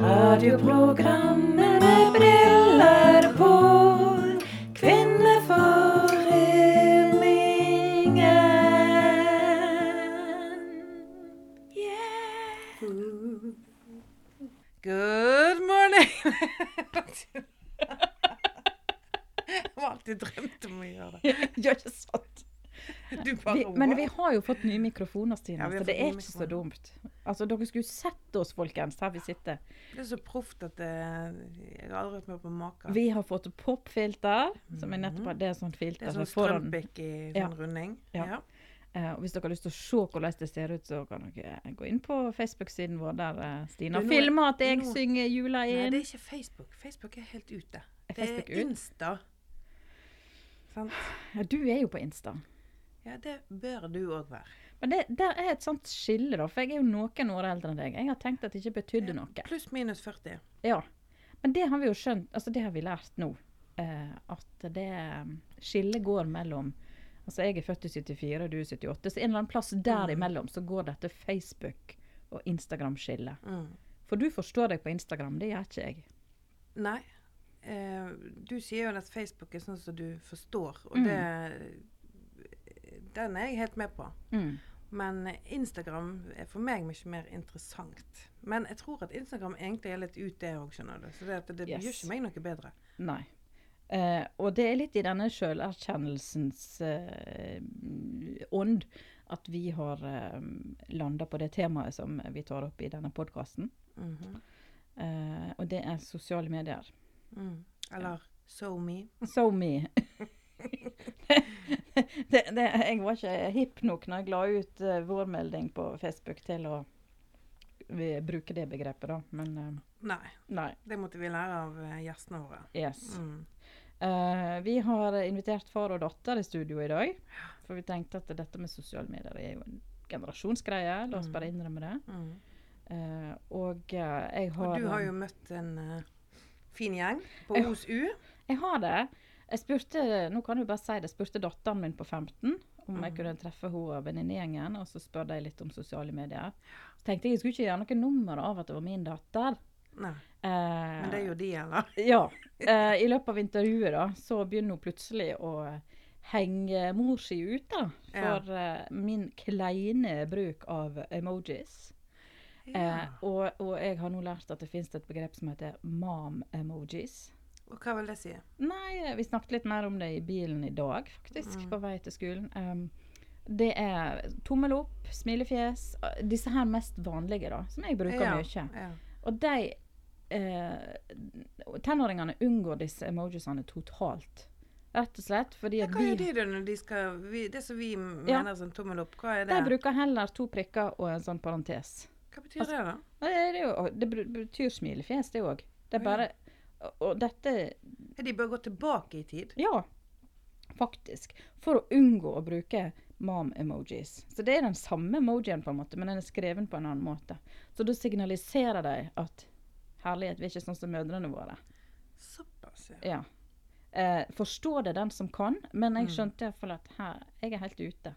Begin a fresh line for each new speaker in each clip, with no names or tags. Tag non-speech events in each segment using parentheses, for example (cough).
Radioprogrammet
har
jo fått nye mikrofoner, Stine,
Ja,
så det er ikke så dumt. Altså, Dere skulle sett oss, folkens, her vi sitter.
Det er så proft at det, jeg har aldri vært med på maken.
Vi har fått popfilter, som er nettopp det er sånn
Mhm. det er sånn strømpikk i
Ja.
sånn runding.
Ja.
Ja.
Uh, hvis dere har lyst til å se hvordan det ser ut, så kan dere gå inn på Facebook-siden vår, der eh, Stina
er-
filmer at jeg
nå-
synger jula inn.
Nei, det er ikke Facebook. Facebook er helt ute.
Er
Det er? Insta. Sant?
Ja, du er jo på Insta.
Ja, det bør du òg være.
Men det, der er et sånt skille, da. For jeg er jo noen år eldre enn deg. Jeg har tenkt at det ikke betydde noe.
Pluss minus 40.
Ja. Men det har vi jo skjønt, altså det har vi lært nå. Eh, at det um, skillet går mellom Altså jeg er født i 74, og du er 78. Så en eller annen plass derimellom så går dette Facebook- og Instagram-skillet.
Mm.
For du forstår deg på Instagram, det gjør ikke jeg.
Nei. Eh, du sier jo at Facebook er sånn som du forstår, og
Mm.
det Den er jeg helt med på.
Mm.
Men Instagram er for meg mye mer interessant. Men jeg tror at Instagram egentlig er litt ut, det òg, skjønner du. Så det, det, det
Yes.
gjør ikke meg noe bedre.
Nei. Eh, og det er litt i denne sjølerkjennelsens eh, ånd at vi har eh, landa på det temaet som vi tar opp i denne podkasten.
Mhm.
Eh, og det er sosiale medier.
mm. Eller So Me. (laughs) (laughs) (laughs)
Det, det, jeg var ikke hipp nok når jeg la ut uh, vårmelding på Facebook til å bruke det begrepet, da. Men uh,
Nei,
nei.
det måtte vi lære av eh, gjestene våre.
Yes.
Mm.
Uh, vi har invitert far og datter i studio i dag. For vi tenkte at dette med sosiale medier er jo en generasjonsgreie. La oss
Mm.
bare innrømme det.
Mm.
Uh, og eh, jeg har
Og du har jo møtt en eh, fin gjeng på OSU.
Jeg har det. Jeg spurte nå kan jeg bare si det, jeg spurte datteren min på 15 om jeg
Mhm.
kunne treffe henne og venninnegjengen, og så spurte jeg litt om sosiale medier. Så tenkte jeg jeg skulle ikke gjøre noe nummer av at det var min datter.
Nei,
Eh,
men det er jo de, eller? (laughs)
Ja. Eh, I løpet av intervjuet da, så begynner hun plutselig å henge mor si ut da,
Ja.
for eh, min kleine bruk av emojis. Eh, og, og jeg har nå lært at det finnes et begrep som heter mom-emojis.
Og hva vil det si?
Nei, vi snakket litt mer om det i bilen i dag, faktisk,
Mm.
på vei til skolen. Um, det er tommel opp, smilefjes, disse her mest vanlige da, som jeg bruker
Ja,
mye.
ja.
Og de eh, tenåringene unngår disse emojisene totalt. Rett og slett fordi
Ja, hva gjør
de,
de når de skal vi, Det som vi mener som tommel opp, hva er det?
de bruker heller to prikker og en sånn parentes.
Hva betyr det, da?
Det, er jo, det betyr smilefjes, det òg. Det er bare og- Og dette
de bør gå tilbake i tid.
Ja, faktisk. For å unngå å bruke mom-emojis. Så det er den samme emojien, på en måte, men den er skreven på en annen måte. Så da signaliserer de at herlighet, vi er ikke sånn som mødrene våre.
Såpass, ja.
Ja. Eh, forstår det den som kan, men jeg
Mm.
skjønte iallfall at her, jeg er helt ute.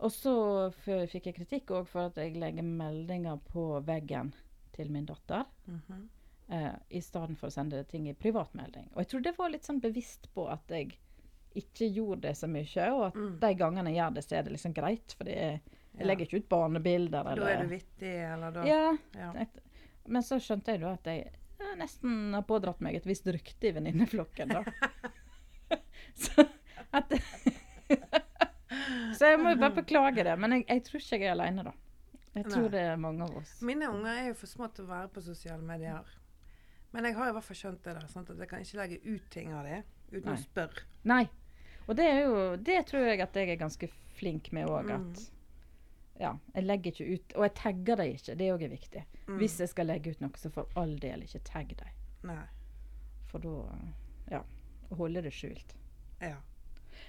Og så fikk jeg kritikk òg for at jeg legger meldinger på veggen til min datter.
Mhm.
Eh, I stedet for å sende ting i privatmelding. Og jeg tror det var litt sånn bevisst på at jeg ikke gjorde det så mye, og at
Mm.
de gangene jeg gjør det, så er det liksom greit. For jeg
Ja.
legger ikke ut barnebilder.
Da er du vittig, eller da
Ja,
Ja.
men så skjønte jeg da at jeg ja, nesten har pådratt meg et visst rykte i venninneflokken, da. (laughs) så at (laughs) Så jeg må jo bare beklage det. Men jeg, jeg tror ikke jeg er alene, da. Jeg tror
Nei.
det er mange av oss.
Mine unger er jo for små til å være på sosiale medier. Men jeg har i hvert fall skjønt det der, sant? at jeg kan ikke legge ut ting av det uten
Nei.
å spørre.
Nei. Og det jo Det tror jeg at jeg er ganske flink med òg. At ja, jeg legger ikke ut Og jeg tagger dem ikke. Det òg er viktig.
Mm.
Hvis jeg skal legge ut noe, så for all del ikke tagg dem. For da Ja. Holde det skjult.
Ja.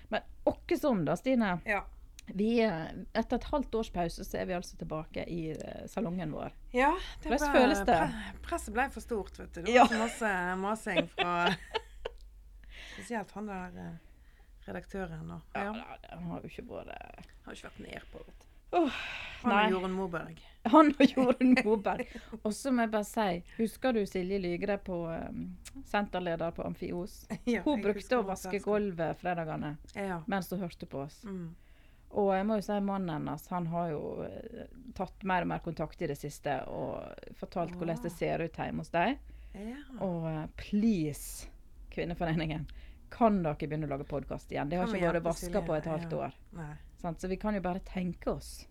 Men åkke som, da, Stine.
ja.
Vi, eh, etter et halvt års pause så er vi altså tilbake i eh, salongen vår.
Ja, det
Hvordan
ble-
føles det?
Presset ble for stort, vet du. Det var
Ja.
så masse masing fra (laughs) Spesielt han der eh, redaktøren. Og,
Ja,
ja.
Den har jo ikke vært
Har ikke vært nedpå, vet du. Han
Nei.
og Jorunn Moberg.
Han og Jorunn Moberg. (laughs) Og så må jeg bare si, husker du Silje Lygre på um, senterleder på Amfios?
Ja,
Hun brukte å vaske gulvet fredagene
Ja.
mens hun hørte på oss.
Mm.
Og jeg må jo si mannen hennes, han har jo eh, tatt mer og mer kontakt i det siste og fortalt hvordan det ser ut hjemme hos dem.
ja.
Og eh, please, Kvinneforeningen, kan dere begynne å lage podkast igjen? Det har
Kan
ikke vært vaska på et halvt
Ja.
år.
Nei.
Så vi kan jo bare tenke oss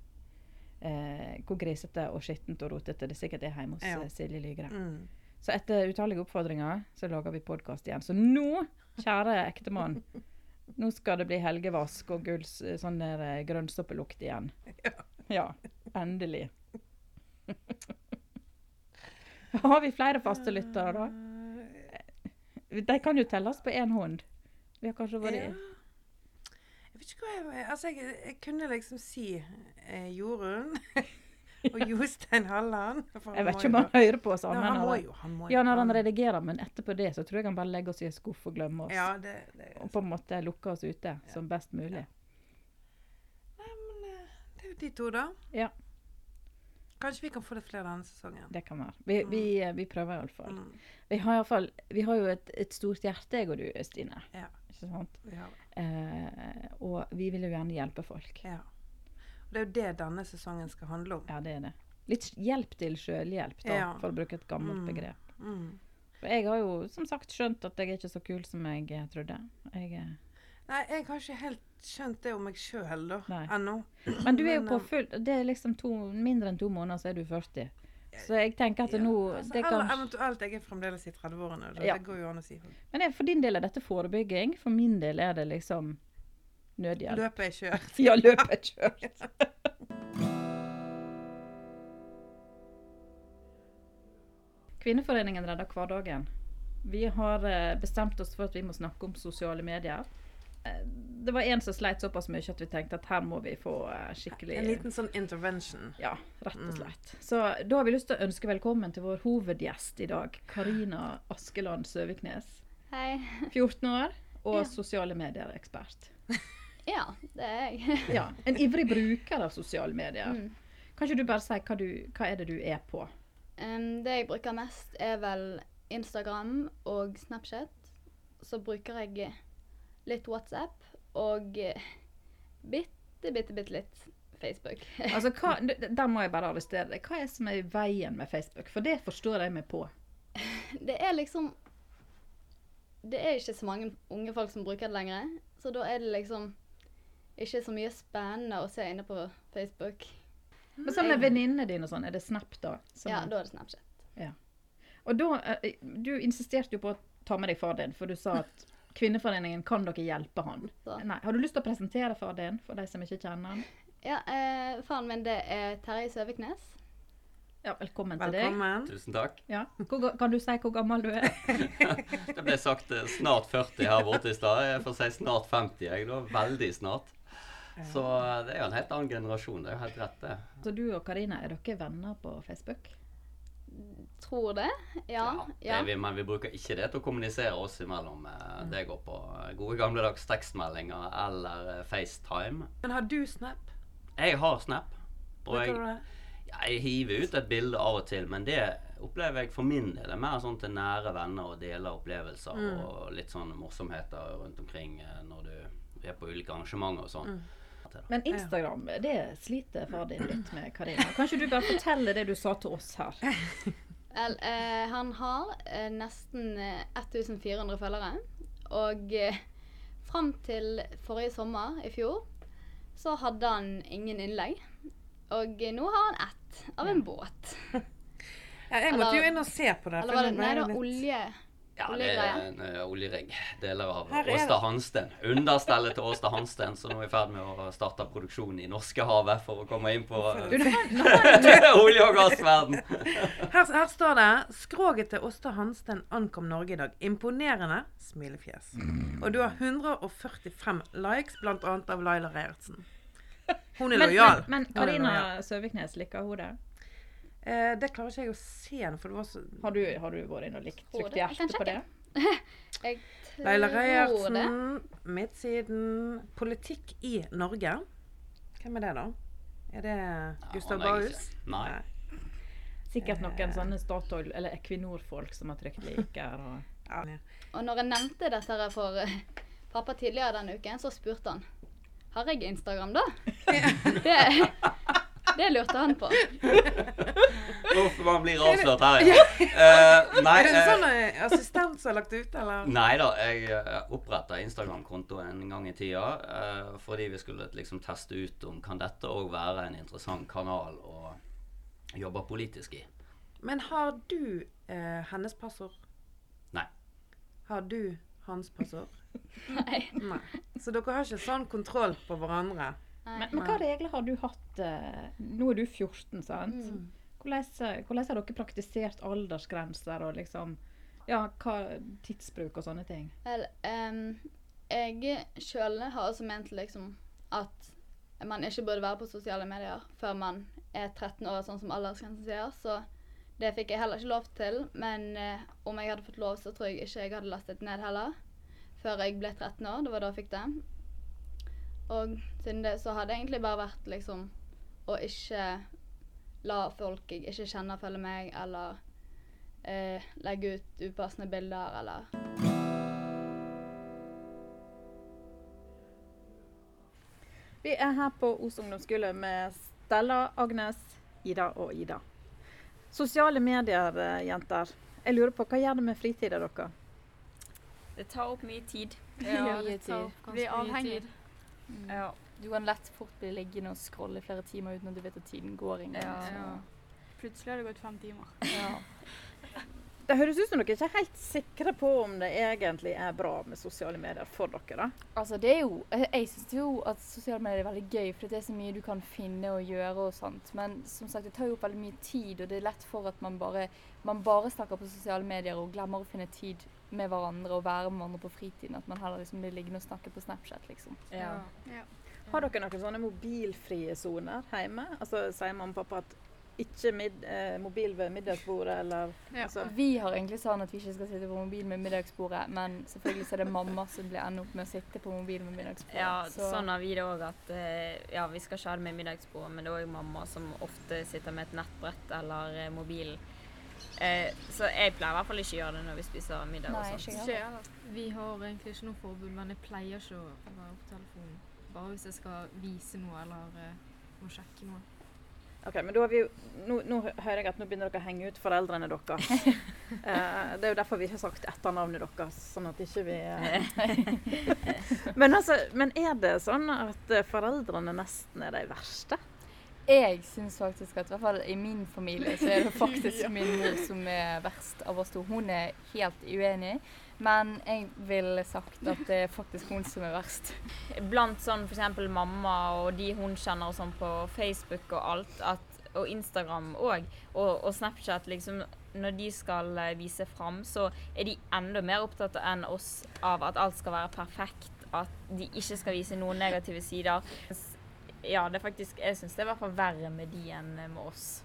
eh, hvor grisete og skittent og rotete det sikkert er hjemme hos
Ja.
eh, Silje Lygre.
Mm.
Så etter utallige oppfordringer så lager vi podkast igjen. Så nå, kjære ektemann, (laughs) nå skal det bli helgevask og gulls, sånn der eh, grønnsåpelukt igjen. Ja, endelig. (laughs) Har vi flere faste lyttere, da? De kan jo telles på én hånd. Vi har kanskje vært
Ja. Jeg vet ikke hva jeg Altså, jeg, jeg kunne liksom si eh, Jorunn (laughs) og Jostein Halland.
Jeg vet ikke om han hører på
oss.
sammen.
han må jo. Han må
Ja, når han redigerer, men etterpå det så tror jeg han bare legger oss i en skuff og glemmer oss.
Ja, det, det
Og på en måte lukker oss ute som best mulig.
Nei, men eh, det er jo de to, da.
Ja,
Kanskje vi kan få det flere denne sesongen.
det kan være. Vi, vi, eh, vi prøver iallfall.
Mm.
Vi har, i alle fall, vi har jo et, et stort hjerte, jeg og du, Stine.
Ja.
Ikke sant?
Vi har det.
Eh, og vi vil jo gjerne hjelpe folk.
Ja. Og det er jo det denne sesongen skal handle om.
Ja, det er det. Litt hjelp til sjølhjelp, da,
Ja.
for å bruke et gammelt
Mm.
begrep.
Mm.
For jeg har jo som sagt skjønt at jeg er ikke så kul som jeg eh, trodde. Jeg, eh,
Nei, jeg har ikke helt skjønt det om meg sjøl. Ennå.
men du er jo på
eh,
full Det er liksom to, mindre enn to måneder, så er du 40. Så jeg tenker at
Ja,
nå
altså,
det
eller
kan,
eventuelt jeg er fremdeles i 30-årene. Det,
Ja.
det går jo an å si.
Men for din del er dette forebygging. For min del er det liksom nødhjelp.
Løpet er kjørt. (laughs)
Ja, løpet er kjørt. (laughs) Kvinneforeningen redder hverdagen. Vi har eh, bestemt oss for at vi må snakke om sosiale medier. Eh, Det var en som sleit såpass mye at vi tenkte at her må vi få eh, skikkelig
En liten sånn intervention.
Ja, rett og
Mm.
slett. Så da har vi lyst til å ønske velkommen til vår hovedgjest i dag. Karina Askeland Søviknes.
Hei.
14 år og
Ja.
sosiale medier-ekspert. (laughs)
Ja, det er jeg. (laughs)
Ja, En ivrig bruker av sosiale medier.
Mm.
Kan ikke du bare si hva, du, hva er det du er på?
Um, det jeg bruker mest, er vel Instagram og Snapchat. Så bruker jeg litt WhatsApp og bitte, bitte, bitte litt Facebook. (laughs)
Altså, hva, Der må jeg bare arrestere deg. Hva er som er i veien med Facebook? For det forstår jeg meg på. (laughs)
Det er liksom Det er ikke så mange unge folk som bruker det lenger. Så da er det liksom ikke så mye spennende å se inne på Facebook.
Men sånn med venninnene dine og sånn, er det Snap da? som
Ja, da er det Snapchat.
Og da, eh, Du insisterte jo på å ta med deg far din, for du sa at Kvinneforeningen kan dere hjelpe han. Nei, Har du lyst til å presentere far din for de som ikke kjenner han?
Ja, eh, faren min det er Terje Søviknes.
Ja, Velkommen til deg.
Velkommen.
Tusen takk.
Ja. Hvor, kan du si hvor gammel du er? (laughs)
Det ble sagt eh, snart 40 her borte i stad. Jeg får si snart 50, jeg da. Veldig snart. Så det er jo en helt annen generasjon. Det er jo helt rett, det.
Så du og Karina, er dere venner på Facebook?
Tror det. Ja. ja.
det vi, men vi bruker ikke det til å kommunisere oss imellom. Eh, Det går på gode gode gamledags tekstmeldinger eller eh, FaceTime.
Men har du Snap?
Jeg har Snap. Og jeg, jeg hiver ut et bilde av og til, men det opplever jeg for min del Det er mer sånn til nære venner og dele opplevelser
Mm.
og litt sånn morsomheter rundt omkring eh, når du er på ulike arrangementer og sånn.
Mm.
Men Instagram, det sliter far din litt med, Karina. Kan ikke du bare fortelle det du sa til oss her? (laughs)
Vel, eh, han har eh, nesten eh, 1400 følgere. Og eh, fram til forrige sommer i fjor så hadde han ingen innlegg. Og eh, nå har han ett av en båt. (laughs)
Ja, jeg måtte
Eller-
jo inn og se på det.
Eller var det Nei, det var
litt-
olje.
Ja, det er en uh, oljerigg. Deler av. Åsta Hansten. Understellet til Åsta Hansten, som nå er i ferd med å starte produksjon i Norskehavet for å komme inn på uh, (laughs) olje- og gassverden.
Her, her står det 'Skroget til Åsta Hansten ankom Norge i dag'. Imponerende smilefjes. Og du har 145 likes, annet av Laila Reiertsen. Hun er lojal.
men, men
er
Karina. Søviknes, liker hun det?
Eh, det klarer ikke jeg å se nå, for det var så
Har du, har du vært inn og likt, trykt
det.
Hjerte på det? (laughs)
Jeg tror det.
Reiertsen, Midtsiden Politikk i Norge. Hvem er det, da? Er det Gustav
Baus?
Bahus?
Nei.
Sikkert noen sånne Statoil- eller Equinor-folk som har trykt liker. Og (laughs)
Ja.
Og når jeg nevnte dette her for eh, pappa tidligere denne uken, så spurte han Har jeg Instagram, da? (laughs) Det, det lurte han på. (laughs)
Uff, man blir avslørt her, ja. Uh, nei,
Er det en
eh,
sånn uh, assistent som har lagt ut, eller?
Nei da, jeg oppretta Instagram-konto en gang i tida uh, fordi vi skulle liksom teste ut om kan dette òg være en interessant kanal å jobbe politisk i.
Men har du eh, hennes passord?
Nei.
Har du hans passord? (laughs)
Nei.
Nei. Så dere har ikke sånn kontroll på hverandre?
Men, men hva regler har du hatt eh, Nå er du 14, sant?
Mm.
Hvordan, hvordan har dere praktisert aldersgrenser og liksom Ja, hva tidsbruk og sånne ting?
Vel, um, jeg sjøl har også ment liksom at man ikke burde være på sosiale medier før man er 13 år, sånn som aldersgrensen sier. Så det fikk jeg heller ikke lov til. Men uh, om jeg hadde fått lov, så tror jeg ikke jeg hadde lastet ned heller. Før jeg ble 13 år. Det var da jeg fikk det. Og siden det så hadde det egentlig bare vært liksom å ikke la folk jeg ikke kjenner, følge meg, eller eh, legge ut upassende bilder, eller
Vi er her på Os ungdomsskole med Stella, Agnes, Ida og Ida. Sosiale medier, eh, jenter. Jeg lurer på, Hva gjør det med fritida deres?
Det tar opp mye tid. (laughs)
Ja, det tar
opp
ganske mye
avhengig.
Tid.
Ja. Du kan lett fort bli liggende og scrolle i flere timer uten at du vet at tiden går engang.
Ja. Plutselig har det gått fem timer.
Ja. (laughs)
Det høres ut som dere ikke er helt sikre på om det egentlig er bra med sosiale medier for dere. da.
Altså, det er jo jeg syns jo at sosiale medier er veldig gøy, for det er så mye du kan finne og gjøre og sånt. Men som sagt, det tar jo opp veldig mye tid, og det er lett for at man bare, man bare snakker på sosiale medier og glemmer å finne tid med hverandre og være med hverandre på fritiden. At man heller liksom blir liggende og snakke på Snapchat, liksom.
Ja.
Har dere noen sånne mobilfrie soner hjemme? Altså Sier mamma og pappa at ikke mid, eh, mobil ved middagsbordet, eller
Ja.
altså,
Vi har egentlig sånn at vi ikke skal sitte på mobil med middagsbordet, men selvfølgelig så er det mamma som blir ender opp med å sitte på mobil med middagsbordet.
Ja,
Så-
sånn har vi det òg. At eh, ja, vi skal ikke ha det med middagsbordet, men det er òg mamma som ofte sitter med et nettbrett eller eh, mobil. Eh, så jeg pleier i hvert fall ikke å gjøre det når vi spiser middag
Nei,
og sånt.
Ikke
Ikke
det.
Vi har egentlig ikke noe forbud, men jeg pleier ikke å være på telefonen. Bare hvis jeg skal vise noe eller eh, må sjekke noe.
Ok, men da har vi jo, nå, nå hører jeg at nå begynner dere å henge ut foreldrene deres. (laughs) Eh, det er jo derfor vi ikke har sagt etternavnet deres, sånn at ikke vi eh. (laughs) men, altså, men er det sånn at eh, foreldrene nesten er de verste?
Jeg syns faktisk at i hvert fall i min familie så er det (laughs) faktisk min mor som er verst av oss to. Hun er helt uenig, men jeg ville sagt at det er faktisk hun som er verst.
Blant sånn f.eks. mamma og de hun kjenner og sånn på Facebook og alt, at, og Instagram òg, og, og Snapchat, liksom når de skal eh, vise fram, så er de enda mer opptatt enn oss av at alt skal være perfekt, at de ikke skal vise noen negative sider. Ja, det er faktisk Jeg syns det er i hvert fall verre med de enn med oss.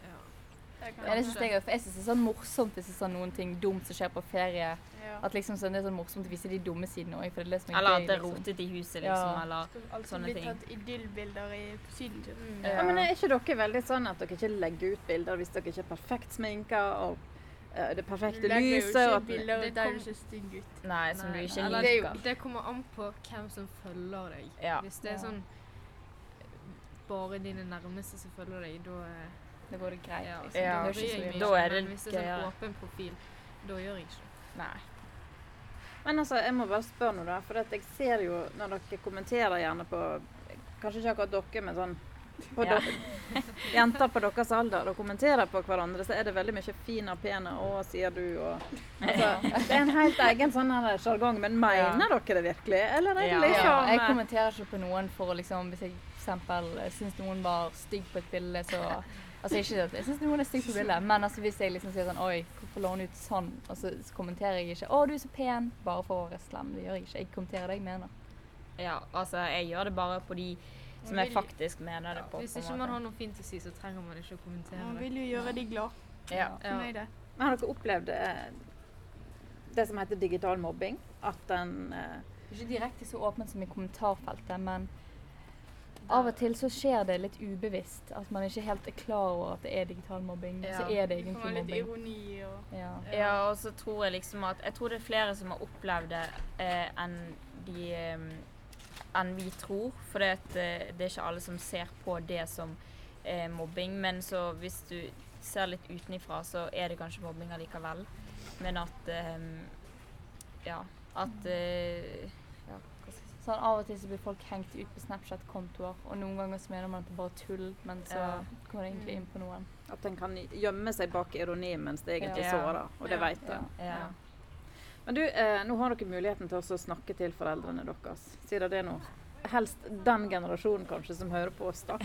Det
Ja, det synes jeg, for jeg syns det er sånn morsomt hvis det er sånn noen ting dumt som skjer på ferie.
Ja.
At liksom sånn, Det er sånn morsomt å vise de dumme sidene òg.
Eller at det er rotet i huset, liksom.
Ja.
Eller
altså,
sånne ting.
tatt idyllbilder i på sydentur.
Ja.
Ja, men er ikke dere veldig sånn at dere ikke legger ut bilder hvis dere ikke er perfekt sminka og eh, det perfekte
Du legger jo
lyset?
ikke
og
bilder
Det
der
ikke
du ser stygg ut.
Nei, som du ikke liker.
Det, det kommer an på hvem som følger deg.
Ja.
Hvis det er
Ja.
sånn bare dine nærmeste som følger deg, da er
Det går det greit.
ja,
altså,
Ja,
da
det
bryr
ikke så
jeg meg
Da
ikke,
er det
Men hvis det er sånn åpen profil, da gjør jeg ikke.
Nei.
Men altså, jeg må bare spørre noe, da. For at jeg ser jo når dere kommenterer gjerne på Kanskje ikke akkurat dere, men sånn på
Ja. (laughs)
Jenter på deres alder og kommenterer på hverandre, så er det veldig mye 'fin og pen' og 'å, sier du' og altså, (laughs) Det er en helt egen sånn sjargong. Men mener dere det virkelig? Eller er det
Ja.
liksom
Ja, jeg
eh,
kommenterer ikke på noen for å liksom Hvis jeg. Syns noen var stygg på et bilde, så Altså ikke at jeg syns noen er stygg på bildet, men altså hvis jeg liksom sier sånn Oi, hvorfor lå hun ut sånn? Og så kommenterer jeg ikke Å, du er så pen. Bare for å være slem. Det gjør jeg ikke. Jeg kommenterer det jeg mener.
Ja, altså, jeg gjør det bare på de som jeg faktisk mener det på.
Hvis ikke man har noe fint å si, så trenger man ikke å kommentere
Man
det.
vil jo gjøre de glad.
Ja.
Ja.
Men Har dere opplevd eh, det som heter digital mobbing? At den eh,
Ikke direkte så åpent som i kommentarfeltet, men av og til så skjer det litt ubevisst. At man ikke helt er klar over at det er digital mobbing.
Ja.
Så er det egentlig
mobbing. litt ironi og
Ja.
Ja, og så tror jeg liksom at Jeg tror det er flere som har opplevd det eh, enn de eh, enn vi tror. For det, at, eh, det er ikke alle som ser på det som eh, mobbing. Men så hvis du ser litt utenifra, så er det kanskje mobbing allikevel. Men at eh, Ja. At eh, Ja, hva skal jeg si.
Sånn Av og til så blir folk hengt ut på Snapchat-kontoer, og noen ganger så mener man at det er bare tull, men så
Ja.
går det egentlig inn på noen.
At en kan gjemme seg bak ironi mens det egentlig
Ja.
sårer, og det vet en.
Ja.
Ja.
Men du, eh, nå har dere muligheten til også å snakke til foreldrene deres. Sier dere det nå? Helst den generasjonen kanskje som hører på oss, da.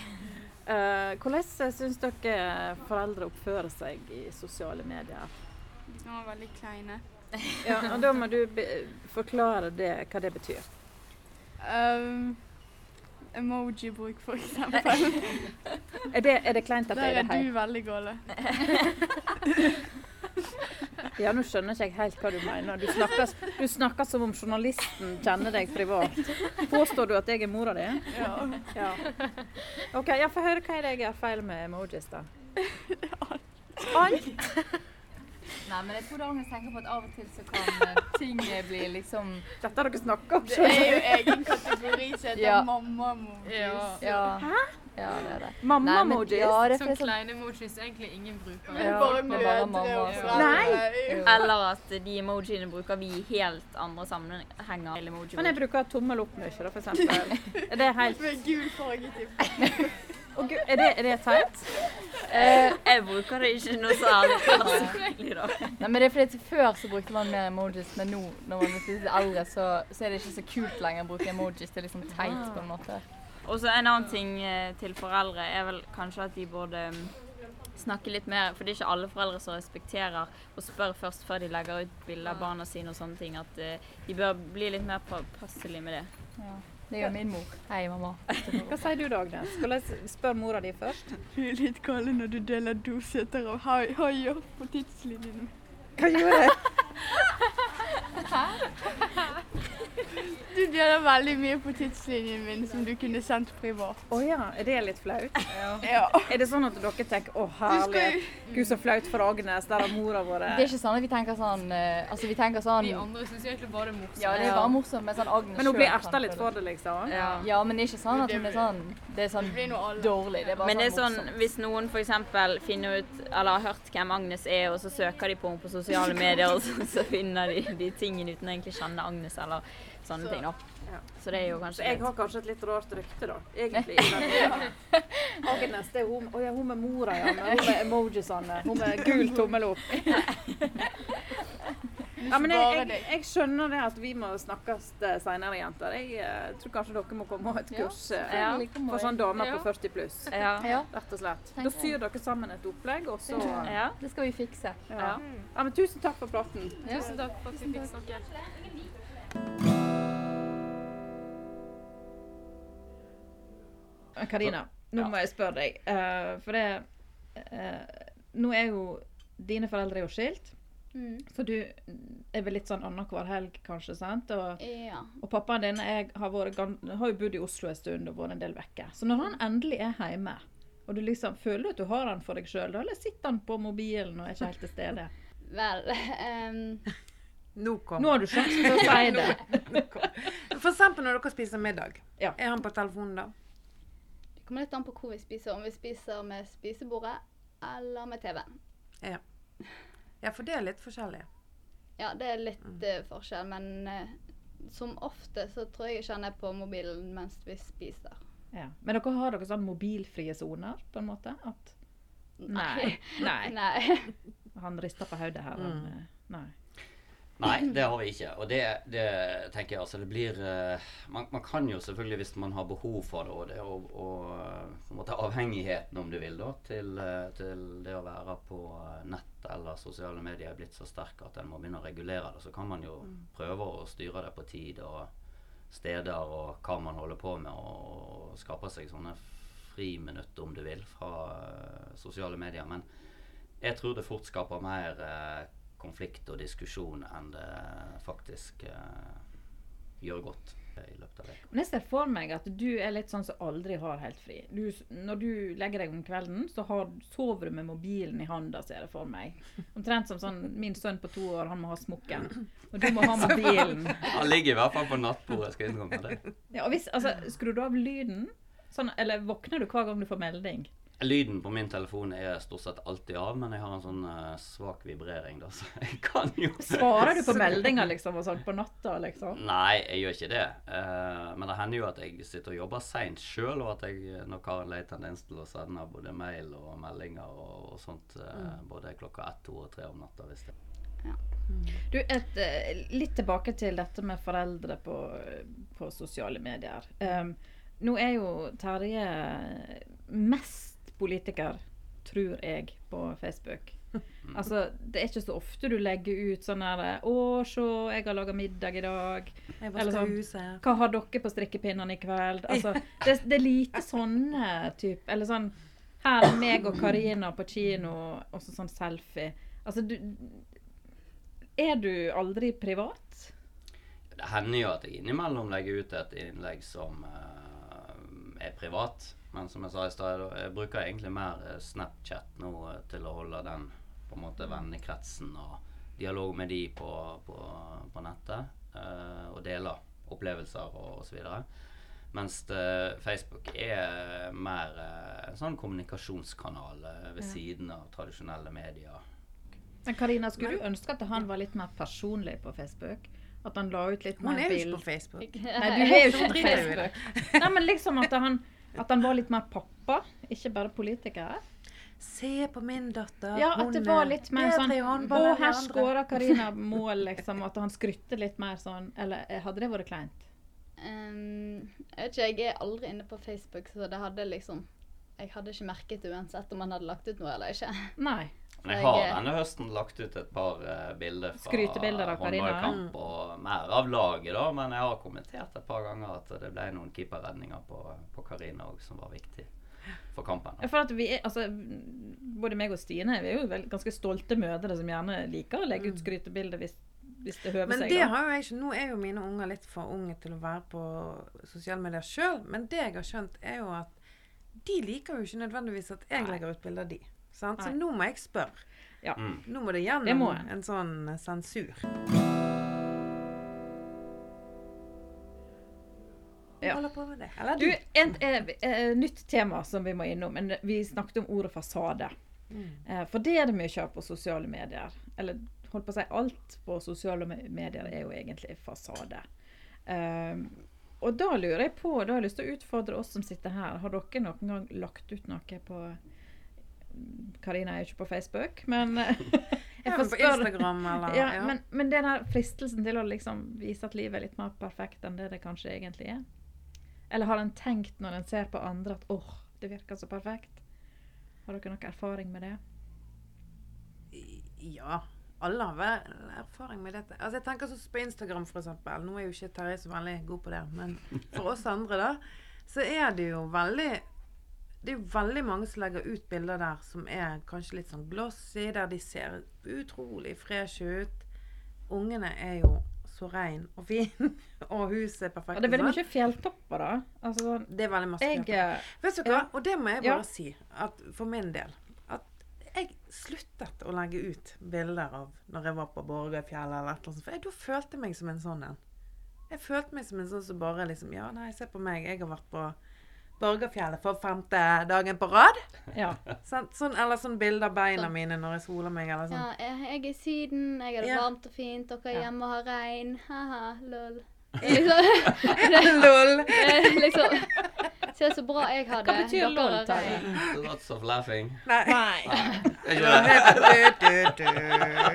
Eh, hvordan syns dere foreldre oppfører seg i sosiale medier?
De kan være veldig kleine.
Ja, og Da må du be forklare det, hva det betyr.
Um, Emoji-bruk, for (laughs) eksempel.
Er det, er det kleint at
Der
jeg
er
er
du veldig gåle. (laughs)
Ja, nå skjønner ikke jeg helt hva du mener. Du snakker, du snakker som om journalisten kjenner deg privat. Påstår du at jeg er mora di?
Ja.
Ja. OK, ja, få høre hva er det jeg gjør feil med emojis, da. (laughs) Alt?
Nei, men jeg tror det er tenker på at av og til så kan eh, ting bli liksom
Dette har dere snakka om
Det er jo egen kategori som heter
Ja.
mamma-emojis.
Ja.
Ja. Hæ? Ja, det er det.
Mamma-emojis?
Ja, det
Sånn
sånn
kleine emojis egentlig ingen bruker.
Er
Ja,
bare mødre og foreldre.
Nei.
Eller at de emojiene bruker vi i helt andre sammenhenger. Emoji
Men jeg bruker tommel opp mye, da, for eksempel. Er det helt
Med gul farge
typ. Er, det, er det teit?
Eh, jeg bruker det ikke noe (laughs) da.
Nei, men det er fordi Før så brukte man mer emojis, men nå når man blir eldre, så, så er det ikke så kult lenger å bruke emojis. Det er liksom teit på en måte.
Og så en annen ting eh, til foreldre er vel kanskje at de burde mm, snakke litt mer For det er ikke alle foreldre som respekterer og spør først før de legger ut bilder av barna sine og sånne ting. At eh, de bør bli litt mer påpasselige med det.
Ja. Det gjør min mor. Hei, mamma. (laughs)
Hva sier du da, Agnes? jeg spørre mora di først?
Du er litt gal når du deler doseter av hai- haier på tidslinjen.
Hva gjorde jeg?
Du deler veldig mye på tidslinjen min som du kunne sendt privat.
Å ja, er det litt flaut?
Ja.
Er det sånn at dere tenker 'Å, herlighet, gud så flaut for Agnes', der har mora vår
Det er ikke sånn at vi tenker sånn eh, Altså, vi tenker sånn
De andre syns egentlig bare det er morsomt.
Ja, det er bare morsomt, men sånn Agnes
Men hun blir erta litt for det, liksom?
Ja.
Ja, men det er ikke sånn at hun er sånn Det er sånn dårlig. Det er bare
Men det er
sånn
sånn
morsomt.
hvis noen f.eks. finner ut eller har hørt hvem Agnes er, og så søker de på henne på sosiale medier, og så, så finner de de tingene uten å egentlig kjenne Agnes eller sånne ting. da.
Ja.
Så det er jo
Så jeg
litt
har kanskje et litt rart rykte, da. Egentlig. tiden. Agnes, det er hun, oh, ja, hun med mora, ja. Men hun med emojisene. Hun med gul tommel opp. (laughs) Ja, men jeg, jeg, jeg skjønner det at vi må snakkes seinere, senere, jenter. Jeg uh, tror kanskje dere må komme og ha et kurs eh,
selvfølgelig kommer
for sånn damer
Ja.
på 40 pluss.
Ja.
Ja,
Rett og slett. Da syr dere sammen et opplegg, og så
ja.
det skal vi fikse.
ja. ja, men Tusen takk for praten.
Ja.
Tusen takk for at vi fikk snakke.
Karina, nå må jeg spørre deg. Uh, for det uh, Nå er jo Dine foreldre er jo skilt,
Mm.
så du er vel litt sånn annenhver helg, kanskje? sant? Og,
Ja.
og pappaen din jeg har, vært, har jo bodd i Oslo en stund og vært en del vekke. Så når han endelig er hjemme, og du liksom føler du at du har han for deg sjøl, eller sitter han på mobilen og er ikke helt til stede? (laughs)
Vel um...
Nå kommer
Nå har du sjansen til å si (laughs) det.
For eksempel når dere spiser middag.
Ja.
Er han på telefonen da?
Det kommer litt an på hvor vi spiser. Om vi spiser med spisebordet eller med TV-en.
Ja. ja, for det er litt forskjellig.
Ja, det er litt eh, forskjell, men uh, som ofte så tror jeg ikke han er på mobilen mens vi spiser.
Ja. Men dere har dere sånn mobilfrie soner, på en måte? At Nei. Nei. (laughs)
Nei.
Han rister på hodet her. Han, eh, nei.
Nei, det har vi ikke. Og det, det tenker jeg altså det blir eh, man, man kan jo selvfølgelig, hvis man har behov for det, og det og, og eh, på en måte avhengigheten, om du vil, da, til, eh, til det å være på nett eller sosiale medier er blitt så sterk at en må begynne å regulere det, så kan man jo prøve å styre det på tid og steder og hva man holder på med, og, og skape seg sånne friminutt, om du vil, fra sosiale medier. Men jeg tror det fort skaper mer konflikt og diskusjon enn det faktisk uh, gjør godt. i løpet av det.
Men jeg ser for meg at du er litt sånn som aldri har helt fri. Du, når du legger deg om kvelden, så har, sover du med mobilen i handa, ser jeg for meg. Omtrent som sånn min sønn på to år, han må ha smokken. Og du må ha (laughs) mobilen.
Han ligger i hvert fall på nattbordet, skal jeg innrømme det.
Ja, og hvis, altså, Skrur du av lyden? Sånn, eller våkner du hver gang du får melding?
Lyden på min telefon er stort sett alltid av, men jeg har en sånn uh, svak vibrering, da, (laughs) så jeg kan jo
Svarer du på (laughs) meldinger liksom, og sånn på natta? liksom?
Nei, jeg gjør ikke det. Uh, men det hender jo at jeg sitter og jobber seint sjøl, og at jeg nok har en lei tendens til å sende både mail og meldinger og, og sånt eh, både klokka ett, to og tre om natta. hvis det
Du, et, eh, Litt tilbake til dette med foreldre på, på sosiale medier. Um, nå er jo Terje mest politiker, tror jeg, på Facebook. Altså, Det er ikke så ofte du legger ut sånn her 'Å, se, jeg har laga middag i dag.' Eller sånn. Hva har dere på strikkepinnene i kveld? Altså, det, det er lite sånne type Eller sånn Her er meg og Karina på kino, og så sånn selfie. Altså, du Er du aldri privat?
Det hender jo at jeg innimellom legger ut et innlegg som uh, er privat. Men som jeg sa i stad, jeg bruker egentlig mer eh, Snapchat nå eh, til å holde den på en måte vennekretsen og dialog med de på, på, på nettet. eh, og deler opplevelser og osv. Mens det, Facebook er mer eh, en sånn kommunikasjonskanal eh, ved
Ja.
siden av tradisjonelle medier.
Men Karina, skulle du ønske at han var litt mer personlig på Facebook? At han la ut litt mer
Hun
mer
er jo ikke på Facebook.
Nei, du er jo ikke på. Facebook. Nei, men liksom at han, at han var litt mer pappa, ikke bare politiker.
Se på min datter.
Ja, at
hun
det var
er
litt mer sånn Å,
enn
her
andre."
skåra (laughs) Karina mål, liksom. At han skrytte litt mer sånn. Eller eh, hadde det vært kleint?
Um, jeg vet ikke, jeg er aldri inne på Facebook, så det hadde liksom Jeg hadde ikke merket det uansett om han hadde lagt ut noe eller ikke.
Nei.
Jeg har
eh,
denne høsten lagt ut et par eh, bilder fra
Skrytebilder av Karina.
håndballkamp og mer av laget, da. Men jeg har kommentert et par ganger at det ble noen keeperredninger på, på Karina òg som var viktig for kampen.
For at vi er, altså, både meg og Stine vi er jo vel ganske stolte mødre som gjerne liker å legge ut skrytebilder hvis, hvis det høver
Men
seg.
det har jo jeg ikke. Nå er jo mine unger litt for unge til å være på sosiale medier sjøl. Men det jeg har skjønt, er jo at de liker jo ikke nødvendigvis at jeg legger ut bilder av de. Sant? Så nå må jeg spørre.
Ja.
Mm.
Nå må det
Det
gjennom
må
en sånn sensur.
Ja.
holder på med det. Eller
Du,
et
et, eh, nytt tema som vi må innom. Men vi snakket om ordet fasade.
Mm.
Eh, for det er det mye av på sosiale medier. Eller holdt på å si alt på sosiale medier er jo egentlig fasade. Um, og da lurer jeg på, da har jeg lyst til å utfordre oss som sitter her. Har dere noen gang lagt ut noe på Karina er jo ikke på Facebook, men (laughs) jeg (laughs) jeg
Ja, men på Instagram eller
ja,
ja.
Men, men den fristelsen til å liksom vise at livet er litt mer perfekt enn det det kanskje egentlig er? Eller har en tenkt når en ser på andre at åh, det virker så perfekt? Har dere noe erfaring med det?
Ja. Alle har vel erfaring med dette. Altså jeg tenker sånn på Instagram, eksempel. Nå er jo ikke Terje så veldig god på det, men for oss andre, da, så er det jo veldig det er jo veldig mange som legger ut bilder der som er kanskje litt sånn glossy, der de ser utrolig freshe ut. Ungene er jo så rein og fin, (laughs) og huset er perfekt.
Og det er veldig mye fjelltopper, da. Altså,
Det er veldig masse
jeg eh,
Vet du hva? Og det må jeg
Ja.
bare si, at for min del jeg sluttet å legge ut bilder av når jeg var på Borgøyfjellet eller et eller annet. For jeg da følte jeg meg som en sånn en. Jeg følte meg som en sånn som bare liksom Ja, nei, se på meg. Jeg har vært på Borgøyfjellet for femte dagen på rad.
Ja.
Sånn, sånn, eller sånn bilde av beina
Sånn.
mine når jeg soler meg, eller sånn.
Ja, jeg, er i Syden, jeg har det
Ja.
varmt og fint, dere er
Ja.
hjemme og har regn. Haha, lol. (laughs) (laughs) Liksom,
Lol!
eh, liksom Se så bra jeg har det.
Hva betyr lol.
Lots of laughing.
Nei.
Nei.
Feil.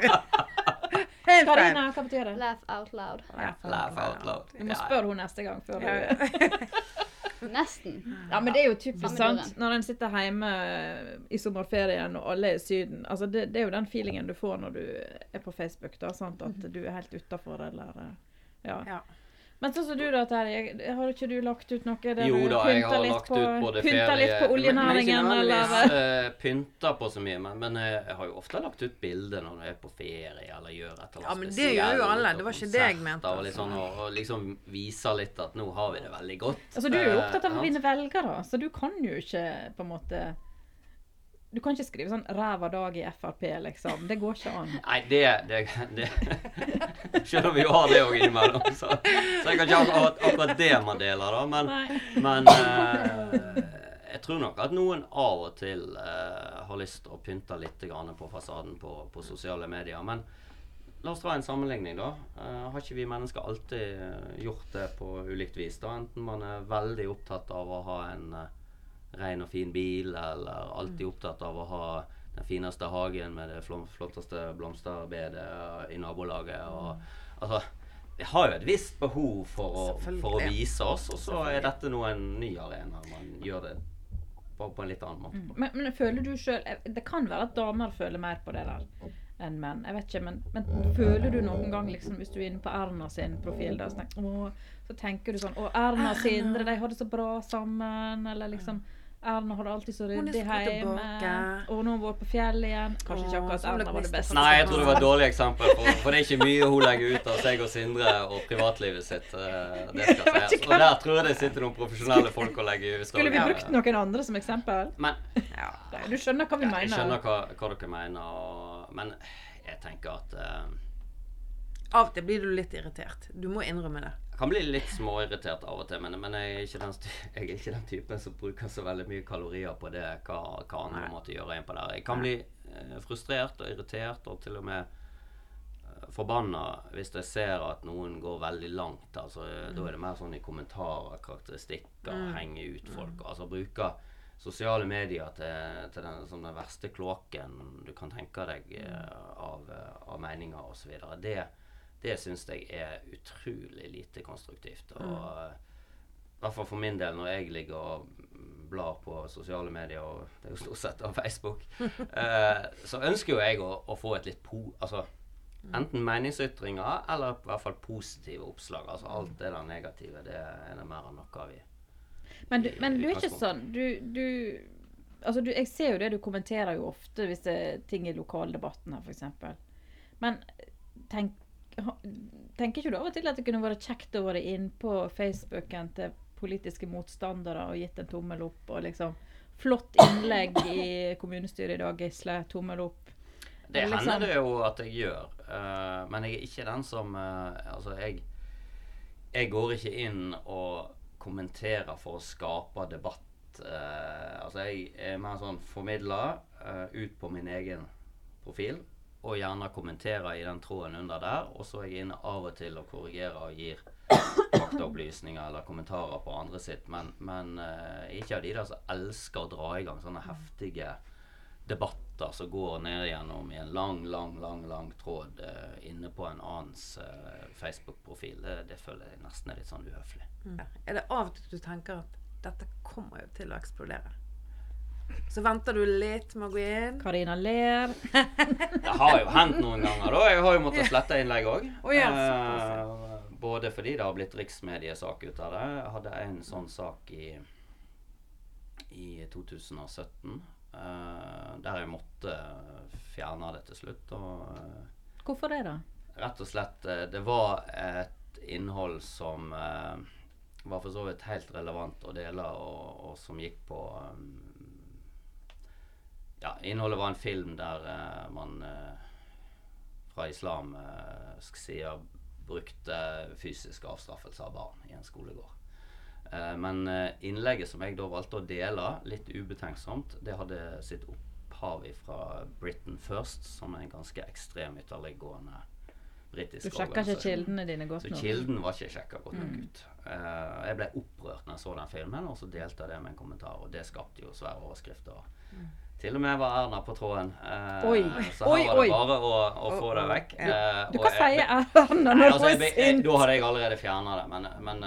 (laughs)
Karina, hva betyr det?
Laugh out loud.
Ja,
Laugh out loud.
Du må spørre henne neste gang. før du...
Nesten.
Ja, men det er jo typisk sant. Når en sitter hjemme i sommerferien og alle er i Syden. Altså det, det er jo den feelingen du får når du er på Facebook. da, sant? At du er helt utafor eller eh, ja.
Ja.
Men sånn som du da, Terje. Har ikke du lagt ut noe der
Jo
du
da, jeg har
litt
lagt
på,
ut både
pynta
ferie
litt på
Men, men
oljenæringen,
ikke
eller
uh, pynta på så mye. Men, men uh, jeg har jo ofte lagt ut bilder når jeg er på ferie eller gjør et eller
Ja,
annet
men det gjør jo alle. Det var ikke det jeg mente,
Og,
altså.
og, og liksom viser litt at nå har vi det veldig godt.
Altså, Du er jo
Eh,
opptatt av å vinne velgere, så du kan jo ikke på en måte Du kan ikke skrive sånn 'ræva dag i Frp', liksom. Det går ikke an. (laughs)
Nei, det, det, det (laughs) Selv om vi jo har det òg innimellom, så, så jeg kan ikke ha ak- akkurat det man deler, da. Men, men eh, jeg tror nok at noen av og til eh, har lyst til å pynte litt grann på fasaden på, på sosiale medier. Men la oss dra en sammenligning, da. Eh, har ikke vi mennesker alltid eh, gjort det på ulikt vis? da? Enten man er veldig opptatt av å ha en uh, ren og fin bil, eller alltid opptatt av å ha den fineste hagen med det flotteste blomsterbedet i nabolaget. Og, altså, vi har jo et visst behov for å, for å vise oss, og så er dette nå en ny arena. Man gjør det på, på en litt annen måte.
Men, men føler du sjøl Det kan være at damer føler mer på det der enn menn. Jeg vet ikke, men, men føler du noen gang, liksom, hvis du er inne på Erna sin profil, da, så, tenker, å, så tenker du sånn Å, Erna og Sindre, de har det så bra sammen. Eller liksom Erna hadde alltid så ryddig hjemme. Og nå har hun vært på fjellet igjen. Kanskje ikke akkurat Erna var det beste.
Nei, jeg tror det var et dårlig eksempel, for, for det er ikke mye hun legger ut av seg og Sindre og privatlivet sitt. eh, Det skal sies. Og der tror jeg det sitter noen profesjonelle folk og legger ut.
Skulle vi brukt noen andre som eksempel?
Men
Ja.
Du skjønner hva vi
ja,
mener?
jeg skjønner hva, hva dere mener, og, men jeg tenker at uh,
Av og til blir du litt irritert. Du må innrømme det.
Kan bli litt småirritert av og til, men, men jeg, er den, (laughs) jeg er ikke den typen som bruker så veldig mye kalorier på det, hva, hva andre måtte gjøre innpå der. Jeg kan bli eh, frustrert og irritert og til og med eh, forbanna hvis jeg ser at noen går veldig langt. Altså, mm. Da er det mer sånn i kommentarer, karakteristikker,
Mm.
henge ut folk. Altså bruke sosiale medier til, til den, som den verste kloakken du kan tenke deg eh, av, av meninger osv. Det, det syns jeg er utrolig lite konstruktivt. Og eh, i hvert fall for min del, når jeg ligger og blar på sosiale medier, og det er jo stort sett av Facebook, (laughs) eh, så ønsker jo jeg å, å få et litt po... Altså enten meningsytringer, eller i hvert fall positive oppslag. Altså alt det der negative, det er det mer enn noe vi
Men du, men du er ikke sånn du, du, altså du, Jeg ser jo det, du kommenterer jo ofte hvis det er ting i lokaldebatten her, f.eks. Men tenk, tenker ikke du av og til at det kunne vært kjekt å være inn på Facebooken til politiske motstandere og gitt en tommel opp og liksom Flott innlegg i kommunestyret i dag, Gisle. Tommel opp.
Det
liksom-
hender det jo at jeg gjør, uh, men jeg er ikke den som uh, Altså, jeg Jeg går ikke inn og kommenterer for å skape debatt. Uh, altså, jeg er mer sånn formidler ut på min egen profil, og gjerne kommenterer i den tråden under der. Og så er jeg inne av og til og korrigerer og gir faktaopplysninger eller kommentarer på andre sitt, men, men uh, ikke av de der som elsker å dra i gang sånne heftige debatter som går ned gjennom i en lang, lang, lang lang tråd uh, inne på en annens uh, Facebook-profil. Det, det føler jeg nesten er litt sånn uhøflig.
Er det av og til du tenker at dette kommer jo til å eksplodere? Så venter du litt med å gå inn.
Karina ler. (laughs)
Det har jo hendt noen ganger, da. Jeg har jo måttet slette innlegg òg.
Oh, (laughs) ja, eh,
både fordi det har blitt riksmediesak ut av det. Jeg hadde en sånn sak i, i 2017 eh, der jeg måtte fjerne det til slutt. Og eh,
Hvorfor det, da?
rett og slett eh, Det var et innhold som eh, var for så vidt helt relevant å dele, og, og som gikk på um, Ja, innholdet var en film der uh, man eh, fra islamsk side brukte fysisk avstraffelse av barn i en skolegård. Eh, men innlegget som jeg da valgte å dele, litt ubetenksomt, det hadde sitt opphav fra Britain First, som er en ganske ekstrem ytterliggående britisk
Du sjekka ikke kildene dine godt
Så
nok.
kilden var ikke sjekka godt nok
Mm.
Ut. Eh, jeg ble opprørt når jeg så den filmen, og så delte jeg det med en kommentar, og det skapte jo svære overskrifter. Til og med var Erna på tråden. Uh,
Oi,
så
oi,
her var
oi.
det bare å, å få det vekk.
ja.
Eh,
Du
og
kan si Erna når hun er sint.
da hadde jeg allerede fjerna det, men, men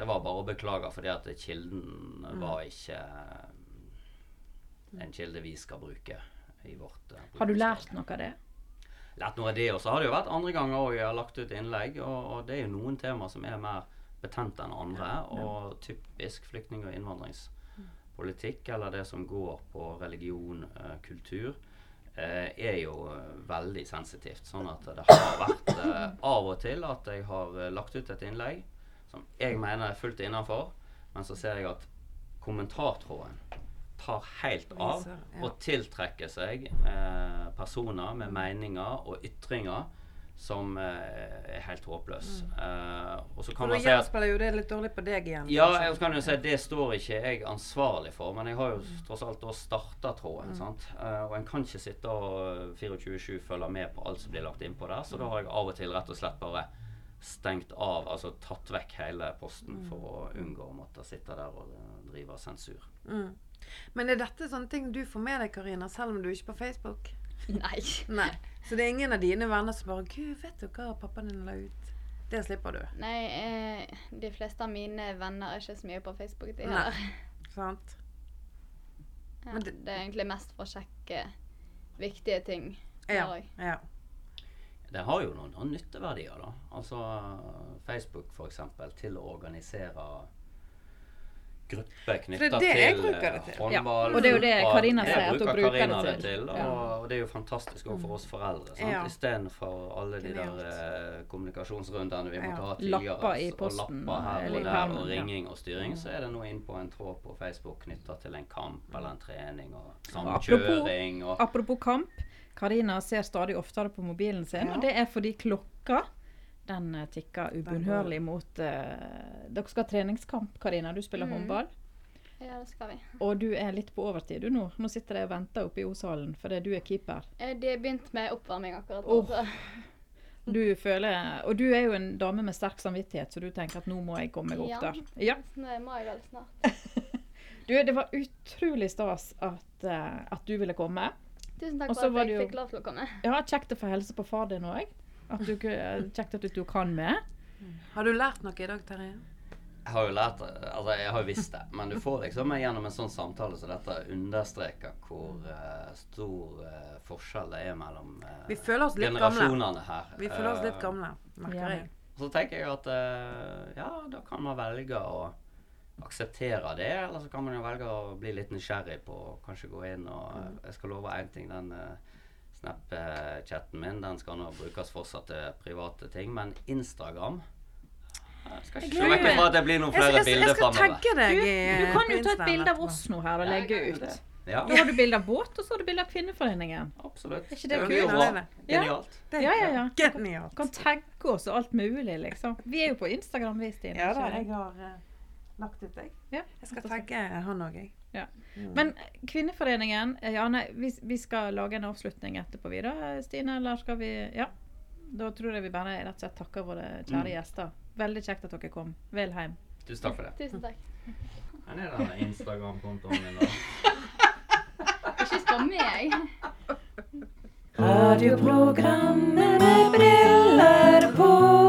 det var bare å beklage, fordi at kilden
Mm.
var ikke en kilde vi skal bruke i vårt
Har du lært noe av det?
lært noe av det. Og så har det jo vært andre ganger òg jeg har lagt ut innlegg, og, og det er jo noen temaer som er mer betent enn andre. Og typisk flyktning- og innvandringspolitikk, eller det som går på religion, eh, kultur, eh, er jo eh, veldig sensitivt. Sånn at det har vært eh, av og til at jeg har eh, lagt ut et innlegg som jeg mener er fullt innafor, men så ser jeg at kommentartråden tar helt av og tiltrekker seg eh, personer med meninger og ytringer som eh, er helt håpløs. Uh, og så kan
da
man si at
jo det litt dårlig på deg igjen.
ja,
kanskje.
jeg kan jo si at det står ikke jeg ansvarlig for, men jeg har jo tross alt da starta tråden. sant? Uh, og en kan ikke sitte og 24-7 følge med på alt som blir lagt innpå der, så da har jeg av og til rett og slett bare stengt av, altså tatt vekk hele posten for å unngå å måtte sitte der og drive sensur.
Mm. Men er dette sånne ting du får med deg, Karina, selv om du ikke er på Facebook? (laughs)
Nei.
Nei. Så det er ingen av dine venner som bare 'Gud, vet du hva pappaen din la ut?' Det slipper du.
Nei, eh, de fleste av mine venner er ikke så mye på Facebook. De heller.
Sant?
Ja,
Men
det,
det-
er egentlig mest for å sjekke viktige ting.
Ja. ja.
Det har jo noen, noen nytteverdier, da. Altså Facebook f.eks. til å organisere grupper knytta
det det
til eh,
det til.
Ja,
håndball.
og det er jo det. Karina sier, at hun bruker
Karina
det til. Ja.
og det er jo fantastisk òg for oss foreldre. Sant?
Ja.
Istedenfor alle de der eh, kommunikasjonsrundene vi måtte
Ja.
ha tidligere.
Lapper i
og lapper her og der, og ringing og styring. Så er det nå inn på en tråd på Facebook knytta til en kamp eller en trening og
apropos-
samkjøring og
Apropos kamp. Karina ser stadig oftere på mobilen sin, og det er fordi klokka den eh, tikker ubønnhørlig mot uh, Dere skal ha treningskamp, Karina. Du spiller
Mm.
håndball.
Ja, det skal vi.
Og du er litt på overtid du nå. Nå sitter jeg og venter oppe i O-salen fordi du er keeper.
De har begynt med oppvarming akkurat nå. Oh.
Du føler, og du er jo en dame med sterk samvittighet, så du tenker at nå må jeg komme meg opp
Ja.
der. Ja.
Nå må jeg vel snart. (laughs)
Du, det var utrolig stas at, uh, at du ville komme.
Tusen takk for at jeg fikk lov til å komme.
Ja, Kjekt å få hilse på far din òg. Kjekt at du kan med.
Har du lært noe i dag, Terje?
Jeg har jo lært Altså, jeg har jo visst det, men du får liksom gjennom en sånn samtale som dette understreker hvor uh, stor uh, forskjell det er mellom uh,
Vi føler oss litt gamle.
generasjonene her.
Vi føler oss litt gamle, merker
Ja.
jeg.
Så tenker jeg at ja, da kan man velge å akseptere det, eller så kan man jo velge å bli litt nysgjerrig på kanskje gå inn og
Mm.
Jeg skal love én ting. Den uh, Snap-chatten min den skal nå brukes fortsatt til private ting, men Instagram jeg skal ikke se vekk fra at det blir noen
Jeg
flere
skal, jeg,
skal,
jeg skal
framover.
tagge deg
Du, du kan jo ta et bilde av oss nå her og legge ut.
Ja,
Da har du bilde av båt, og så har du bilde av Kvinneforeningen.
absolutt.
Er ikke det
jo
kult?
bra.
Ja.
Genialt.
Ja, ja, ja.
Genialt.
Kan tagge oss og alt mulig, liksom. Vi er jo på Instagram, vi, Stine.
Ja da, jeg har eh, lagt ut deg.
Ja.
Jeg skal tagge han òg, jeg.
Ja.
Mm.
Men Kvinneforeningen Jane, Ja, nei, vi, vi skal lage en avslutning etterpå, vi da, Stine? Eller skal vi Ja. Da tror jeg vi bare rett og slett takker våre kjære
Mm.
gjester. Veldig kjekt at dere kom. Vel hjem.
Tusen takk for det.
Tusen takk.
Her er denne Instagram-kontoen min, da?
Ikke spør meg.
Radioprogrammet med briller på.